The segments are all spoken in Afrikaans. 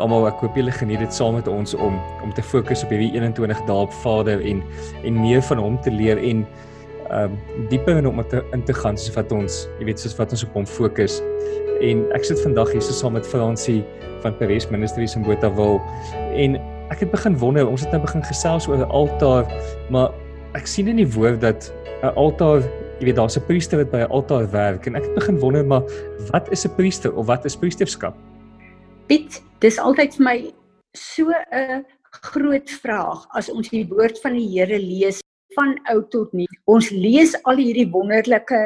almal. Ek hoop julle geniet dit saam met ons om om te fokus op hierdie 21 dae op Vader en en meer van hom te leer en ehm um, dieper in hom te in te gaan soos wat ons, jy weet, soos wat ons op hom fokus. En ek sit vandag hier so saam met Fransie van Paris Ministries in Botawil en ek het begin wonder, ons het nou begin gesels oor 'n altaar, maar ek sien in die woord dat 'n altaar Jy weet daar's 'n priester wat by 'n altaar werk en ek het begin wonder maar wat is 'n priester of wat is priesterskap? Piet, dis altyd vir my so 'n groot vraag as ons die woord van die Here lees van oud tot nuut. Ons lees al hierdie wonderlike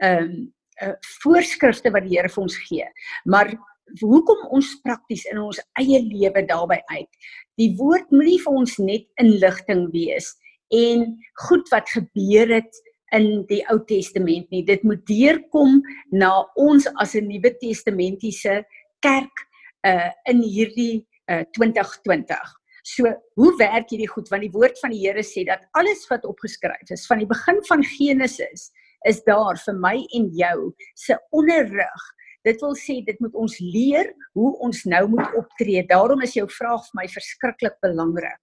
ehm um, uh, voorskrifte wat die Here vir ons gee. Maar hoekom ons prakties in ons eie lewe daarbey uit? Die woord moenie vir ons net inligting wees en goed wat gebeur het in die Ou Testament nie. Dit moet deurkom na ons as 'n Nuwe Testamentiese kerk uh in hierdie uh 2020. So, hoe werk hierdie goed? Want die woord van die Here sê dat alles wat opgeskryf is van die begin van Genesis is daar vir my en jou se onderrig. Dit wil sê dit moet ons leer hoe ons nou moet optree. Daarom is jou vraag vir my verskriklik belangrik.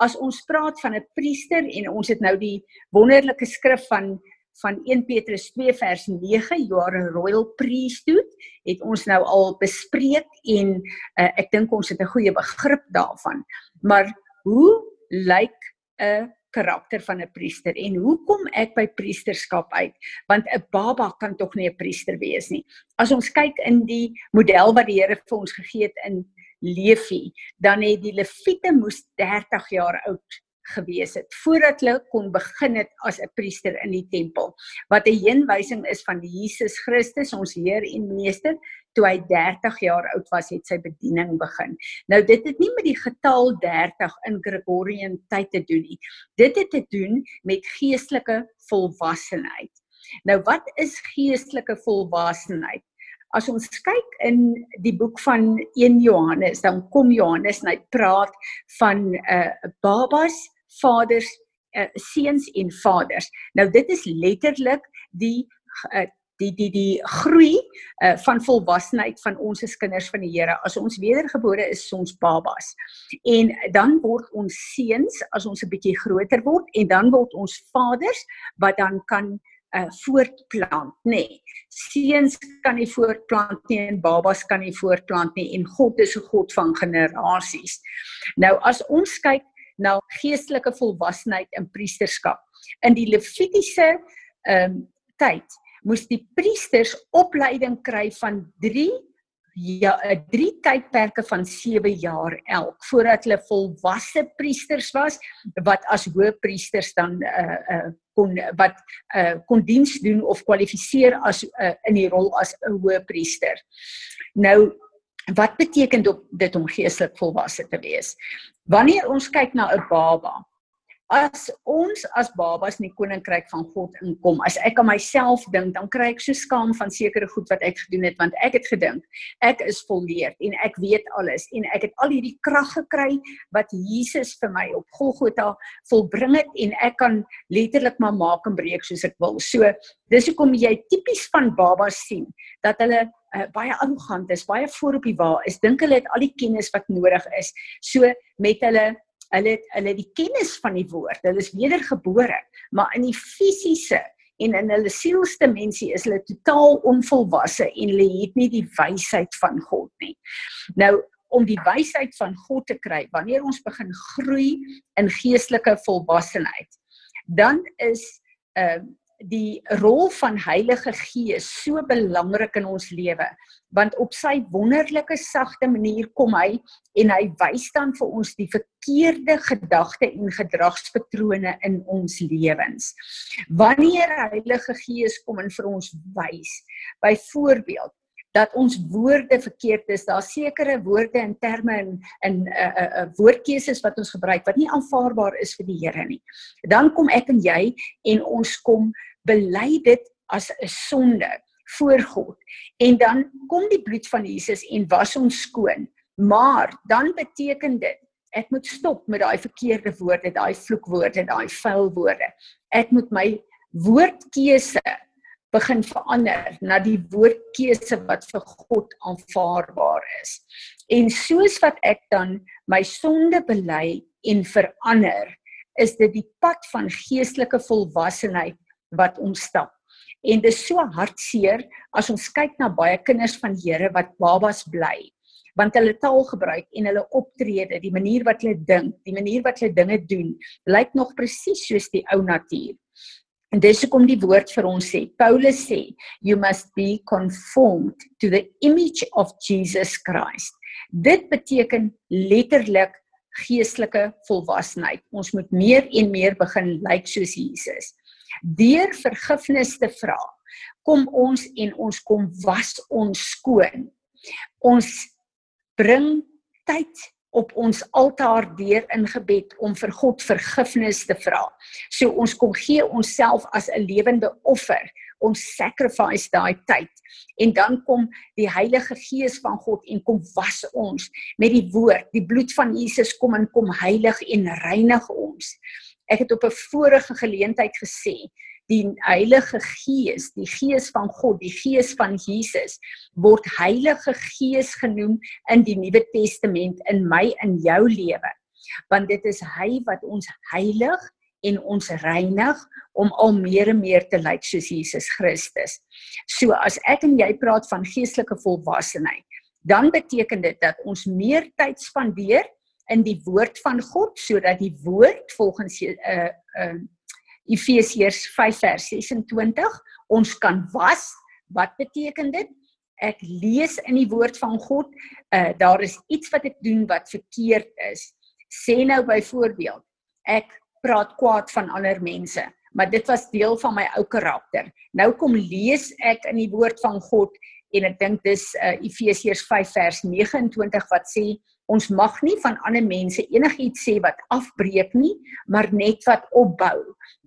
As ons praat van 'n priester en ons het nou die wonderlike skrif van van 1 Petrus 2 vers 9 you are a royal priesthood het ons nou al bespreek en uh, ek dink ons het 'n goeie begrip daarvan. Maar hoe lyk 'n karakter van 'n priester en hoe kom ek by priesterskap uit? Want 'n baba kan tog nie 'n priester wees nie. As ons kyk in die model wat die Here vir ons gegee het in Levi dan het die leviete moes 30 jaar oud gewees het voordat hulle kon begin het as 'n priester in die tempel. Wat 'n heenwysing is van Jesus Christus, ons Heer en Meester, toe hy 30 jaar oud was, het sy bediening begin. Nou dit het nie met die getal 30 in Gregorian tyd te doen nie. Dit het te doen met geestelike volwassenheid. Nou wat is geestelike volwassenheid? As ons kyk in die boek van 1 Johannes, dan kom Johannes en hy praat van 'n uh, babas vaders uh, seuns en vaders. Nou dit is letterlik die uh, die die die groei uh, van volwassenheid van ons as kinders van die Here. As ons wedergebore is, is ons babas. En dan word ons seuns as ons 'n bietjie groter word en dan word ons vaders wat dan kan uh voortplant nê. Nee. Seuns kan nie voortplant nie en babas kan nie voortplant nie en God is 'n God van generasies. Nou as ons kyk na geestelike volwassenheid in priesterskap. In die Levitiese ehm um, tyd moes die priesters opleiding kry van 3 ja 'n 3 tydperke van 7 jaar elk voordat hulle volwasse priesters was wat as hoëpriesters dan uh uh kon wat uh kon diens doen of kwalifiseer as uh, in die rol as 'n hoëpriester. Nou wat beteken dit om geestelik volwasse te wees? Wanneer ons kyk na 'n baba, as ons as babas in die koninkryk van God inkom, as ek aan myself dink, dan kry ek so skaam van sekere goed wat ek gedoen het want ek het gedink ek is volleerd en ek weet alles en ek het al hierdie krag gekry wat Jesus vir my op Golgotha volbring het en ek kan letterlik maar maak en breek soos ek wil. So, dis hoekom jy tipies van babas sien dat hulle uh, baie arrogant is, baie voor op die wa is, dink hulle het al die kennis wat nodig is. So met hulle hulle hulle die kennis van die woord. Hulle is wedergebore, maar in die fisiese en in hulle sielsdimensie is hulle totaal onvolwasse en hulle het nie die wysheid van God nie. Nou om die wysheid van God te kry wanneer ons begin groei in geestelike volwassenheid, dan is ehm uh, die rol van Heilige Gees so belangrik in ons lewe want op sy wonderlike sagte manier kom hy en hy wys dan vir ons die verkeerde gedagte en gedragspatrone in ons lewens. Wanneer Heilige Gees kom en vir ons wys, byvoorbeeld dat ons woorde verkeerd is, daar sekere woorde en terme in in 'n uh, 'n uh, uh, woordkeuses wat ons gebruik wat nie aanvaarbaar is vir die Here nie. Dan kom ek en jy en ons kom bely dit as 'n sonde voor God. En dan kom die bloed van Jesus en was ons skoon. Maar dan beteken dit ek moet stop met daai verkeerde woorde, daai vloekwoorde, daai vuil woorde. Ek moet my woordkeuse begin verander na die woordkeuse wat vir God aanvaarbaar is. En soos wat ek dan my sonde bely en verander, is dit die pad van geestelike volwassenheid wat ons stap. En dit is so hartseer as ons kyk na baie kinders van Here wat babas bly want hulle taal gebruik en hulle optrede, die manier wat hulle dink, die manier wat hulle dinge doen, lyk nog presies soos die ou natuur. En dis hoekom die woord vir ons sê, Paulus sê, you must be conformed to the image of Jesus Christ. Dit beteken letterlik geestelike volwassenheid. Ons moet meer en meer begin lyk soos Jesus. Deur vergifnis te vra, kom ons en ons kom was ons skoon. Ons bring tyd op ons altaar deur in gebed om vir God vergifnis te vra. So ons kom gee onsself as 'n lewende offer. Ons sacrifice daai tyd. En dan kom die Heilige Gees van God en kom was ons met die woord. Die bloed van Jesus kom en kom heilig en reinig ons. Ek het op 'n vorige geleentheid gesê, die Heilige Gees, die Gees van God, die Gees van Jesus word Heilige Gees genoem in die Nuwe Testament in my in jou lewe. Want dit is hy wat ons heilig en ons reinig om al meer en meer te lyk soos Jesus Christus. So as ek en jy praat van geestelike volwassenheid, dan beteken dit dat ons meer tyd spandeer in die woord van God sodat die woord volgens 'n uh, uh, Efesiërs 5 vers 26 ons kan was. Wat beteken dit? Ek lees in die woord van God uh, daar is iets wat ek doen wat verkeerd is. Sê nou byvoorbeeld ek praat kwaad van ander mense maar dit was deel van my ou karakter. Nou kom lees ek in die woord van God en ek dink dis uh, Efesiërs 5 vers 29 wat sê ons mag nie van ander mense enigiets sê wat afbreek nie, maar net wat opbou.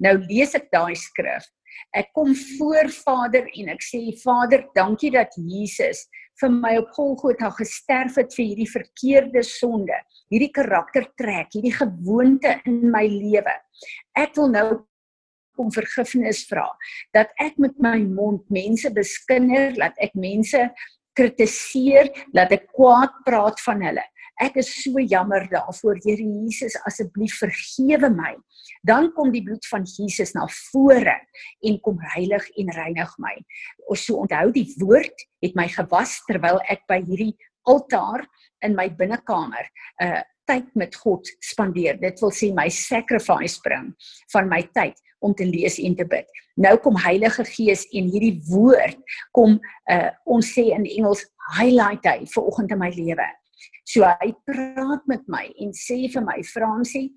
Nou lees ek daai skrif. Ek kom voor Vader en ek sê Vader, dankie dat Jesus vir my op Golgotha gesterf het vir hierdie verkeerde sonde, hierdie karaktertrek, hierdie gewoonte in my lewe. Ek wil nou om vergifnis vra dat ek met my mond mense beskinder, laat ek mense kritiseer, laat ek kwaad praat van hulle. Ek is so jammer daarvoor. Here Jesus, asseblief vergewe my. Dan kom die bloed van Jesus na vore en kom heilig en reinig my. Ons so onthou die woord het my gewas terwyl ek by hierdie altaar in my binnekamer 'n uh, tyd met God spandeer. Dit wil sê my sacrifice bring van my tyd om te lees en te bid. Nou kom Heilige Gees en hierdie woord kom uh, ons sê in Engels highlight hy vir oggend in my lewe. So hy praat met my en sê vir my Fransie,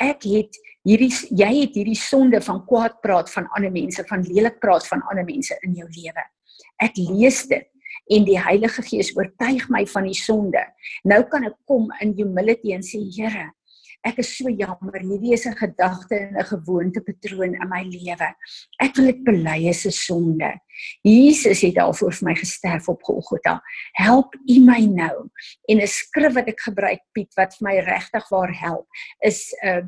ek het hierdie jy het hierdie sonde van kwaad praat van ander mense, van lelik praat van ander mense in jou lewe. Ek lees dit en die Heilige Gees oortuig my van die sonde. Nou kan ek kom in humility en sê Here, Ek is so jammer, hierdie is 'n gedagte en 'n gewoontepatroon in my lewe. Ek wil dit bely as 'n sonde. Jesus het daarvoor vir my gesterf op Golgotha. Help U my nou. En 'n skrif wat ek gebruik Piet wat vir my regtig waar help is 'n uh,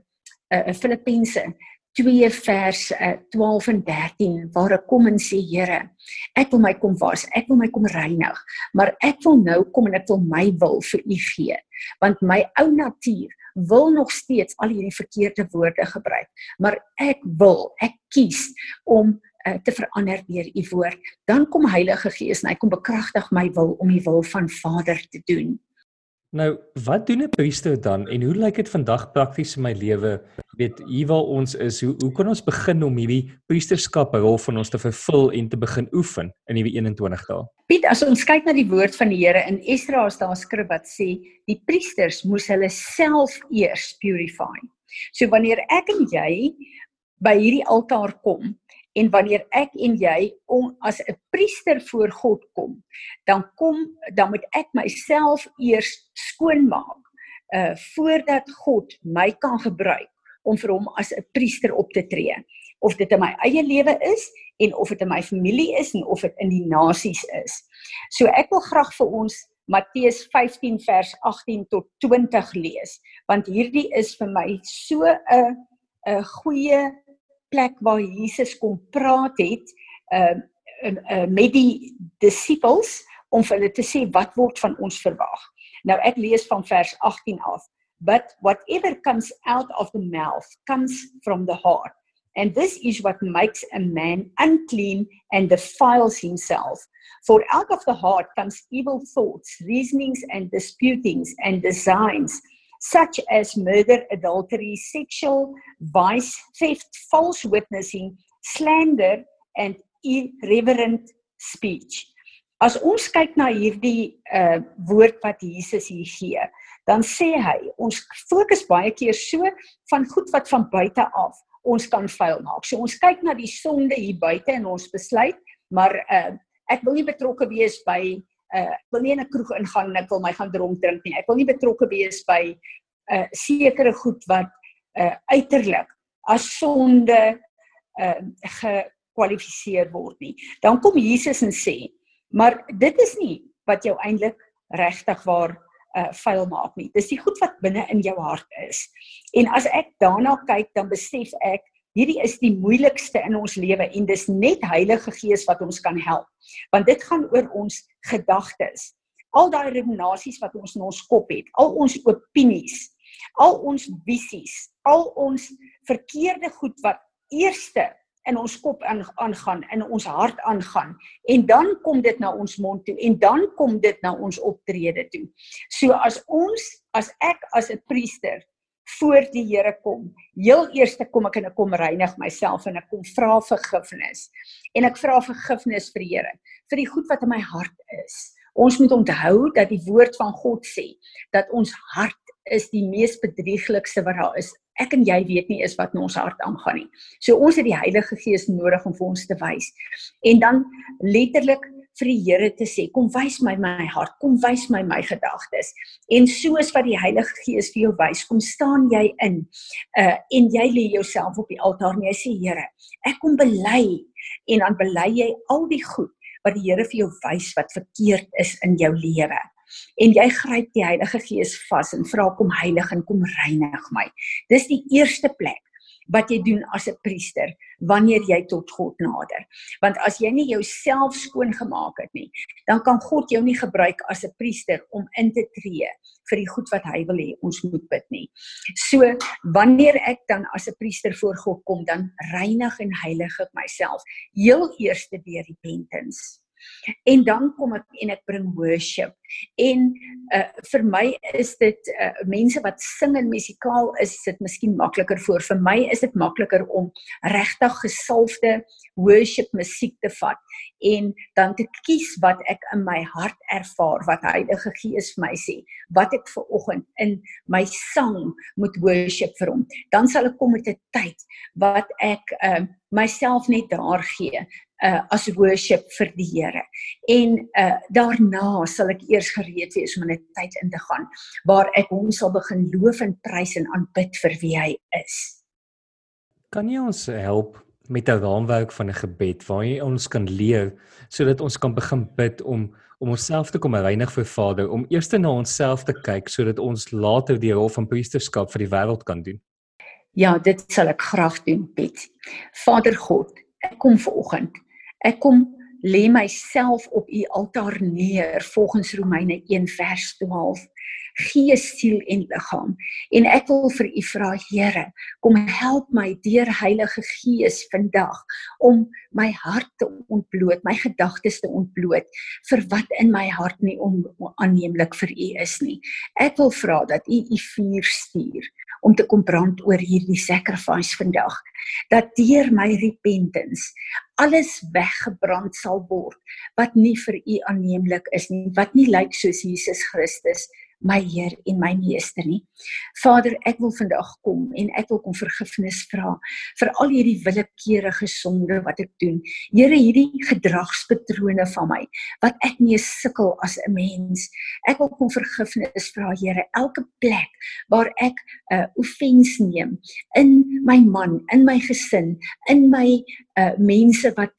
'n uh, Filippense 2 vers uh, 12 en 13 waar ek kom en sê Here, ek wil my kom was, ek wil my kom reinig, maar ek wil nou kom en ek wil my wil vir U gee, want my ou natuur wil nog steeds al hierdie verkeerde woorde gebruik, maar ek wil, ek kies om uh, te verander deur u woord. Dan kom Heilige Gees en hy kom bekragtig my wil om die wil van Vader te doen. Nou, wat doen 'n priester dan en hoe lyk dit vandag prakties in my lewe? Weet, hier waar ons is, hoe hoe kan ons begin om hierdie priesterskap rol van ons te vervul en te begin oefen in hierdie 21 dae? Piet, as ons kyk na die woord van die Here in Esdra, is daar 'n skrif wat sê die priesters moes hulle self eers purify. So wanneer ek en jy by hierdie altaar kom, En wanneer ek en jy om as 'n priester voor God kom, dan kom dan moet ek myself eers skoonmaak uh voordat God my kan gebruik om vir hom as 'n priester op te tree. Of dit in my eie lewe is en of dit in my familie is en of dit in die nasies is. So ek wil graag vir ons Matteus 15 vers 18 tot 20 lees want hierdie is vir my so 'n 'n goeie plek waar Jesus kom praat het uh, uh, uh met die disippels om vir hulle te sê wat word van ons verwag. Nou ek lees van vers 18 af. But whatever comes out of the mouth comes from the heart. And this is what makes a man unclean and defiles himself. For out of the heart comes evil thoughts, reasonings, and disputings and designs, such as murder, adultery, sexual vice, theft, false witnessing, slander, and irreverent speech. As ons kyk na hierdie uh woord wat Jesus hier gee, dan sê hy ons fokus baie keer so van goed wat van buite af ons kan vuil maak. So ons kyk na die sonde hier buite en ons besluit, maar uh ek wil nie betrokke wees by uh wil nie in 'n kroeg ingaan en ek wil my gaan dronk drink nie. Ek wil nie betrokke wees by uh sekere goed wat uh uiterlik as sonde uh gekwalifiseer word nie. Dan kom Jesus en sê, maar dit is nie wat jou eintlik regtig waar uh vuil maak nie. Dis die goed wat binne in jou hart is. En as ek daarna kyk, dan besef ek hierdie is die moeilikste in ons lewe en dis net Heilige Gees wat ons kan help. Want dit gaan oor ons gedagtes. Al daai redenasies wat ons in ons kop het, al ons opinies, al ons visies, al ons verkeerde goed wat eerste in ons kop aangaan, in ons hart aangaan en dan kom dit na ons mond toe en dan kom dit na ons optrede toe. So as ons as ek as 'n priester voor die Here kom, heel eers kom ek en ek kom reinig myself en ek kom vra vergifnis. En ek vra vergifnis vir die Here vir die goed wat in my hart is. Ons moet onthou dat die woord van God sê dat ons hart is die mees bedrieglikste wat daar is ek en jy weet nie is wat in ons hart aangaan nie. So ons het die Heilige Gees nodig om vir ons te wys. En dan letterlik vir die Here te sê, kom wys my my hart, kom wys my my gedagtes. En soos wat die Heilige Gees vir jou wys, kom staan jy in uh en jy lê jouself op die altaar en jy sê Here, ek kom bely en dan bely jy al die goed wat die Here vir jou wys wat verkeerd is in jou lewe en jy gryp die Heilige Gees vas en vra kom heilig en kom reinig my. Dis die eerste plek wat jy doen as 'n priester wanneer jy tot God nader. Want as jy nie jouself skoon gemaak het nie, dan kan God jou nie gebruik as 'n priester om in te tree vir die goed wat hy wil hê ons moet bid nie. So wanneer ek dan as 'n priester voor God kom, dan reinig en heilig ek myself heel eers deur repentance en dan kom ek en ek bring worship. En uh, vir my is dit uh, mense wat sing en musikaal is dit miskien makliker voor. Vir my is dit makliker om regtig gesalfde worship musiek te vat en dan te kies wat ek in my hart ervaar wat Heilige Gees vir my sê wat ek ver oggend in my sang moet worship vir hom. Dan sal ek kom met 'n tyd wat ek uh, myself net daar gee uh as worship vir die Here. En uh daarna sal ek eers gereed wees om in 'n tyd in te gaan waar ek hom sal begin loof en prys en aanbid vir wie hy is. Kan jy ons help met 'n raamwerk van 'n gebed waar jy ons kan leer sodat ons kan begin bid om om onsself te kom reinig vir Vader, om eers na onsself te kyk sodat ons later die rol van priesterskap vir die wêreld kan doen? Ja, dit sal ek graag doen, Piet. Vader God, ek kom ver oggend Ek kom lê myself op u altaar neer volgens Romeine 1 vers 12 gees siel en liggaam. En ek wil vir u vra Here kom help my deur Heilige Gees vandag om my hart te ontbloot my gedagtes te ontbloot vir wat in my hart nie onaanneemlik vir u is nie. Ek wil vra dat u u vuur stuur om te kom brand oor hierdie sacrifice vandag. Dat deur my repentance alles weggebrand sal word wat nie vir u aanneemlik is nie wat nie lyk soos Jesus Christus my Heer en my Meester nie. Vader, ek wil vandag kom en ek wil kom vergifnis vra vir al hierdie willekeurige sonde wat ek doen. Here, hierdie gedragspatrone van my wat ek mee sukkel as 'n mens. Ek wil kom vergifnis vra, Here, elke plek waar ek 'n uh, offens neem in my man, in my gesin, in my uh, mense wat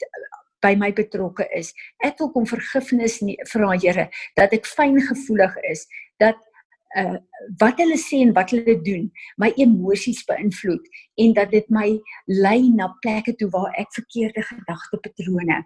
by my betrokke is. Ek wil kom vergifnis vra Here dat ek fyn gevoelig is dat uh wat hulle sê en wat hulle doen my emosies beïnvloed en dat dit my lei na plekke toe waar ek verkeerde gedagtepatrone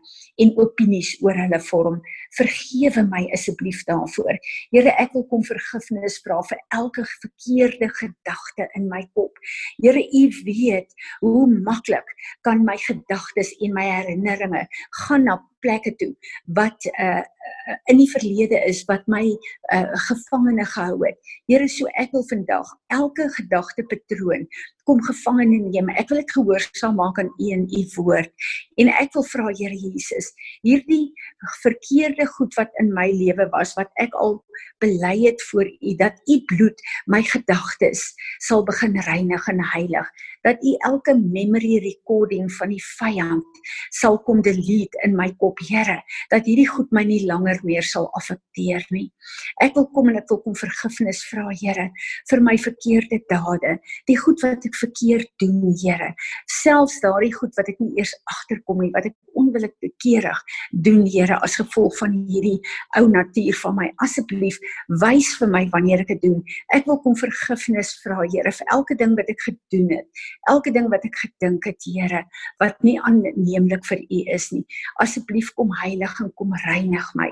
en opinies oor hulle vorm. Vergewe my asseblief daarvoor. Here, ek wil kom vergifnis vra vir elke verkeerde gedagte in my kop. Here, U weet hoe maklik kan my gedagtes en my herinneringe gaan na plekke toe wat uh in die verlede is wat my uh gevangene gehou het. Here, so ek wil vandag elke gedagtepatroon kom gevangene neem. Ek wil dit gehoorsaam maak aan U en U woord. En ek wil vra Here Jesus, hierdie verkeerde goed wat in my lewe was wat ek al bely het voor U dat U bloed my gedagtes sal begin reinig en heilig. Dat U elke memory recording van die vyand sal kom delete in my kop, Here, dat hierdie goed my nie langer meer sal affekteer nie. Ek wil kom en ek wil kom vergifnis vra, Here, vir my verkeerde dade, die goed wat ek verkeerd doen, Here. Selfs daardie goed wat ek nie eers agterkom nie, wat ek onwillekeurig doen, Here, as gevolg van hierdie ou natuur van my. Asseblief, wys vir my wanneer ek dit doen. Ek wil kom vergifnis vra, Here, vir elke ding wat ek gedoen het. Elke ding wat ek gedink het, Here, wat nie aanneemlik vir U is nie. Asseblief kom heilig en kom reinig my.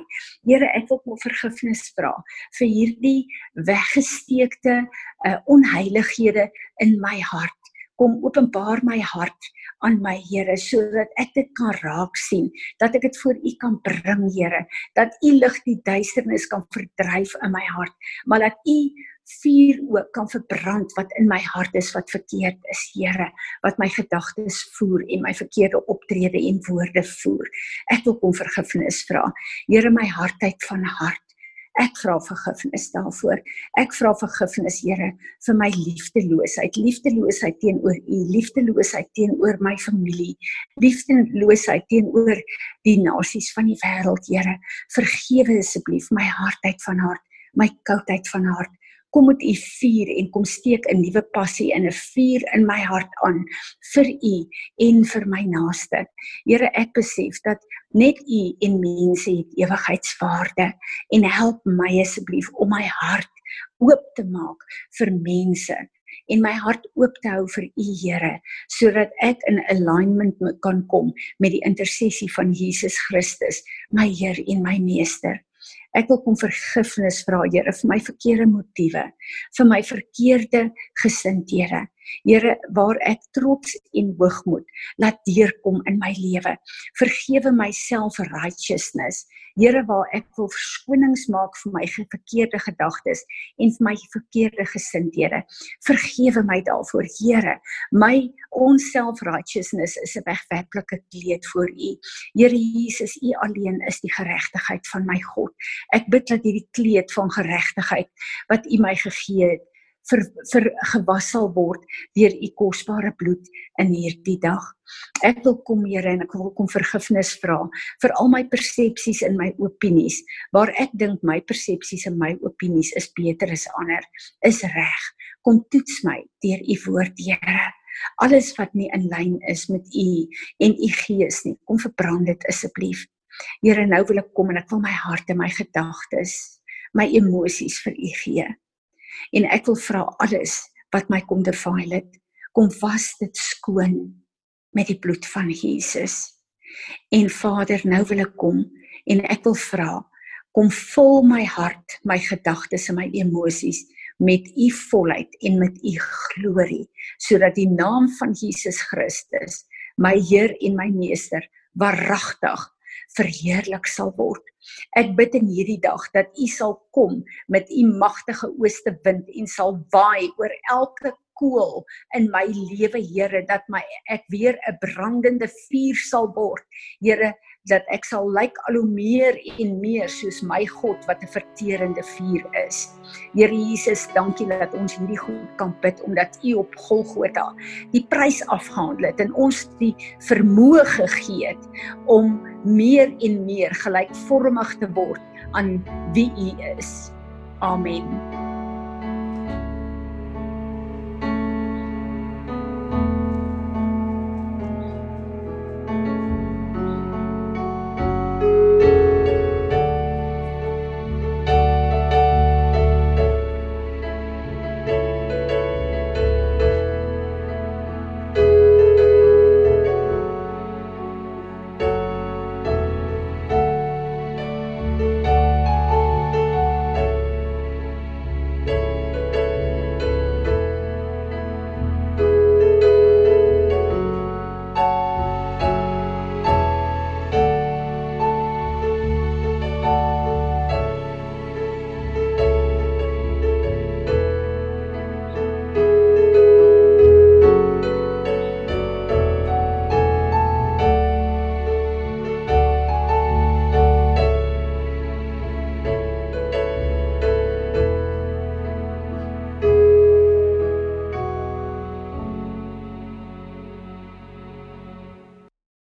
Here, ek wil kom vergifnis vra vir hierdie weggesteekte uh, onheilighede in my hart. Kom openbaar my hart aan my Here sodat ek dit kan raak sien, dat ek dit voor U kan bring, Here, dat U lig die duisternis kan verdryf in my hart, maar dat U vuur ook kan verbrand wat in my hart is wat verkeerd is, Here, wat my gedagtes voer en my verkeerde optrede en woorde voer. Ek wil kom vergifnis vra. Here, my hartheid van hart Ek vra vergifnis daarvoor. Ek vra vergifnis, Here, vir my liefdeloosheid, liefdeloosheid teenoor U, liefdeloosheid teenoor my familie, liefdeloosheid teenoor die nasies van die wêreld, Here. Vergewe asseblief my hartheid van hart, my koudheid van hart kom met u vuur en kom steek 'n nuwe passie in 'n vuur in my hart aan vir u en vir my naaste. Here, ek besef dat net u en mense het ewigheidswaarde en help my asseblief om my hart oop te maak vir mense en my hart oop te hou vir u Here sodat ek in alignment kan kom met die intersessie van Jesus Christus my Heer en my meester Ek wil kom vergifnis vra, Here, vir my verkeerde motiewe, vir my verkeerde gesindhede. Here, waar ek trots en hoogmoed laat deurkom in my lewe. Vergewe myself righteousness. Here, waar ek wil verskonings maak vir my verkeerde gedagtes en vir my verkeerde gesindhede. Vergewe my daarvoor, Here. My onself righteousness is 'n wegwerklike kleed voor U. Here Jesus, U alleen is die geregtigheid van my God. Ek bid dat hierdie kleed van geregtigheid wat U my gegee het, vir vir gewas sal word deur u kosbare bloed in hierdie dag. Ek wil kom Here en ek wil kom vergifnis vra vir al my persepsies en my opinies waar ek dink my persepsies en my opinies is beter as ander is reg. Kom toets my deur u woord Here. Alles wat nie in lyn is met u en u gees nie, kom verbrand dit asseblief. Here, nou wil ek kom en ek wil my hart en my gedagtes, my emosies vir u gee en ek wil vra alles wat my kom defiel het kom was dit skoon met die bloed van Jesus en Vader nou wil ek kom en ek wil vra kom vul my hart my gedagtes en my emosies met u volheid en met u glorie sodat die naam van Jesus Christus my Heer en my meester waaragtig verheerlik sal word. Ek bid in hierdie dag dat U sal kom met U magtige ooste wind en sal waai oor elke koel in my lewe Here dat my ek weer 'n brandende vuur sal word. Here dat ek sal lyk al hoe meer en meer soos my God wat 'n verterende vuur is. Here Jesus, dankie dat ons hierdie goed kan bid omdat U op Golgotha die prys afgehandel het en ons die vermoë gegee het om meer en meer gelykvormig te word aan wie U is. Amen.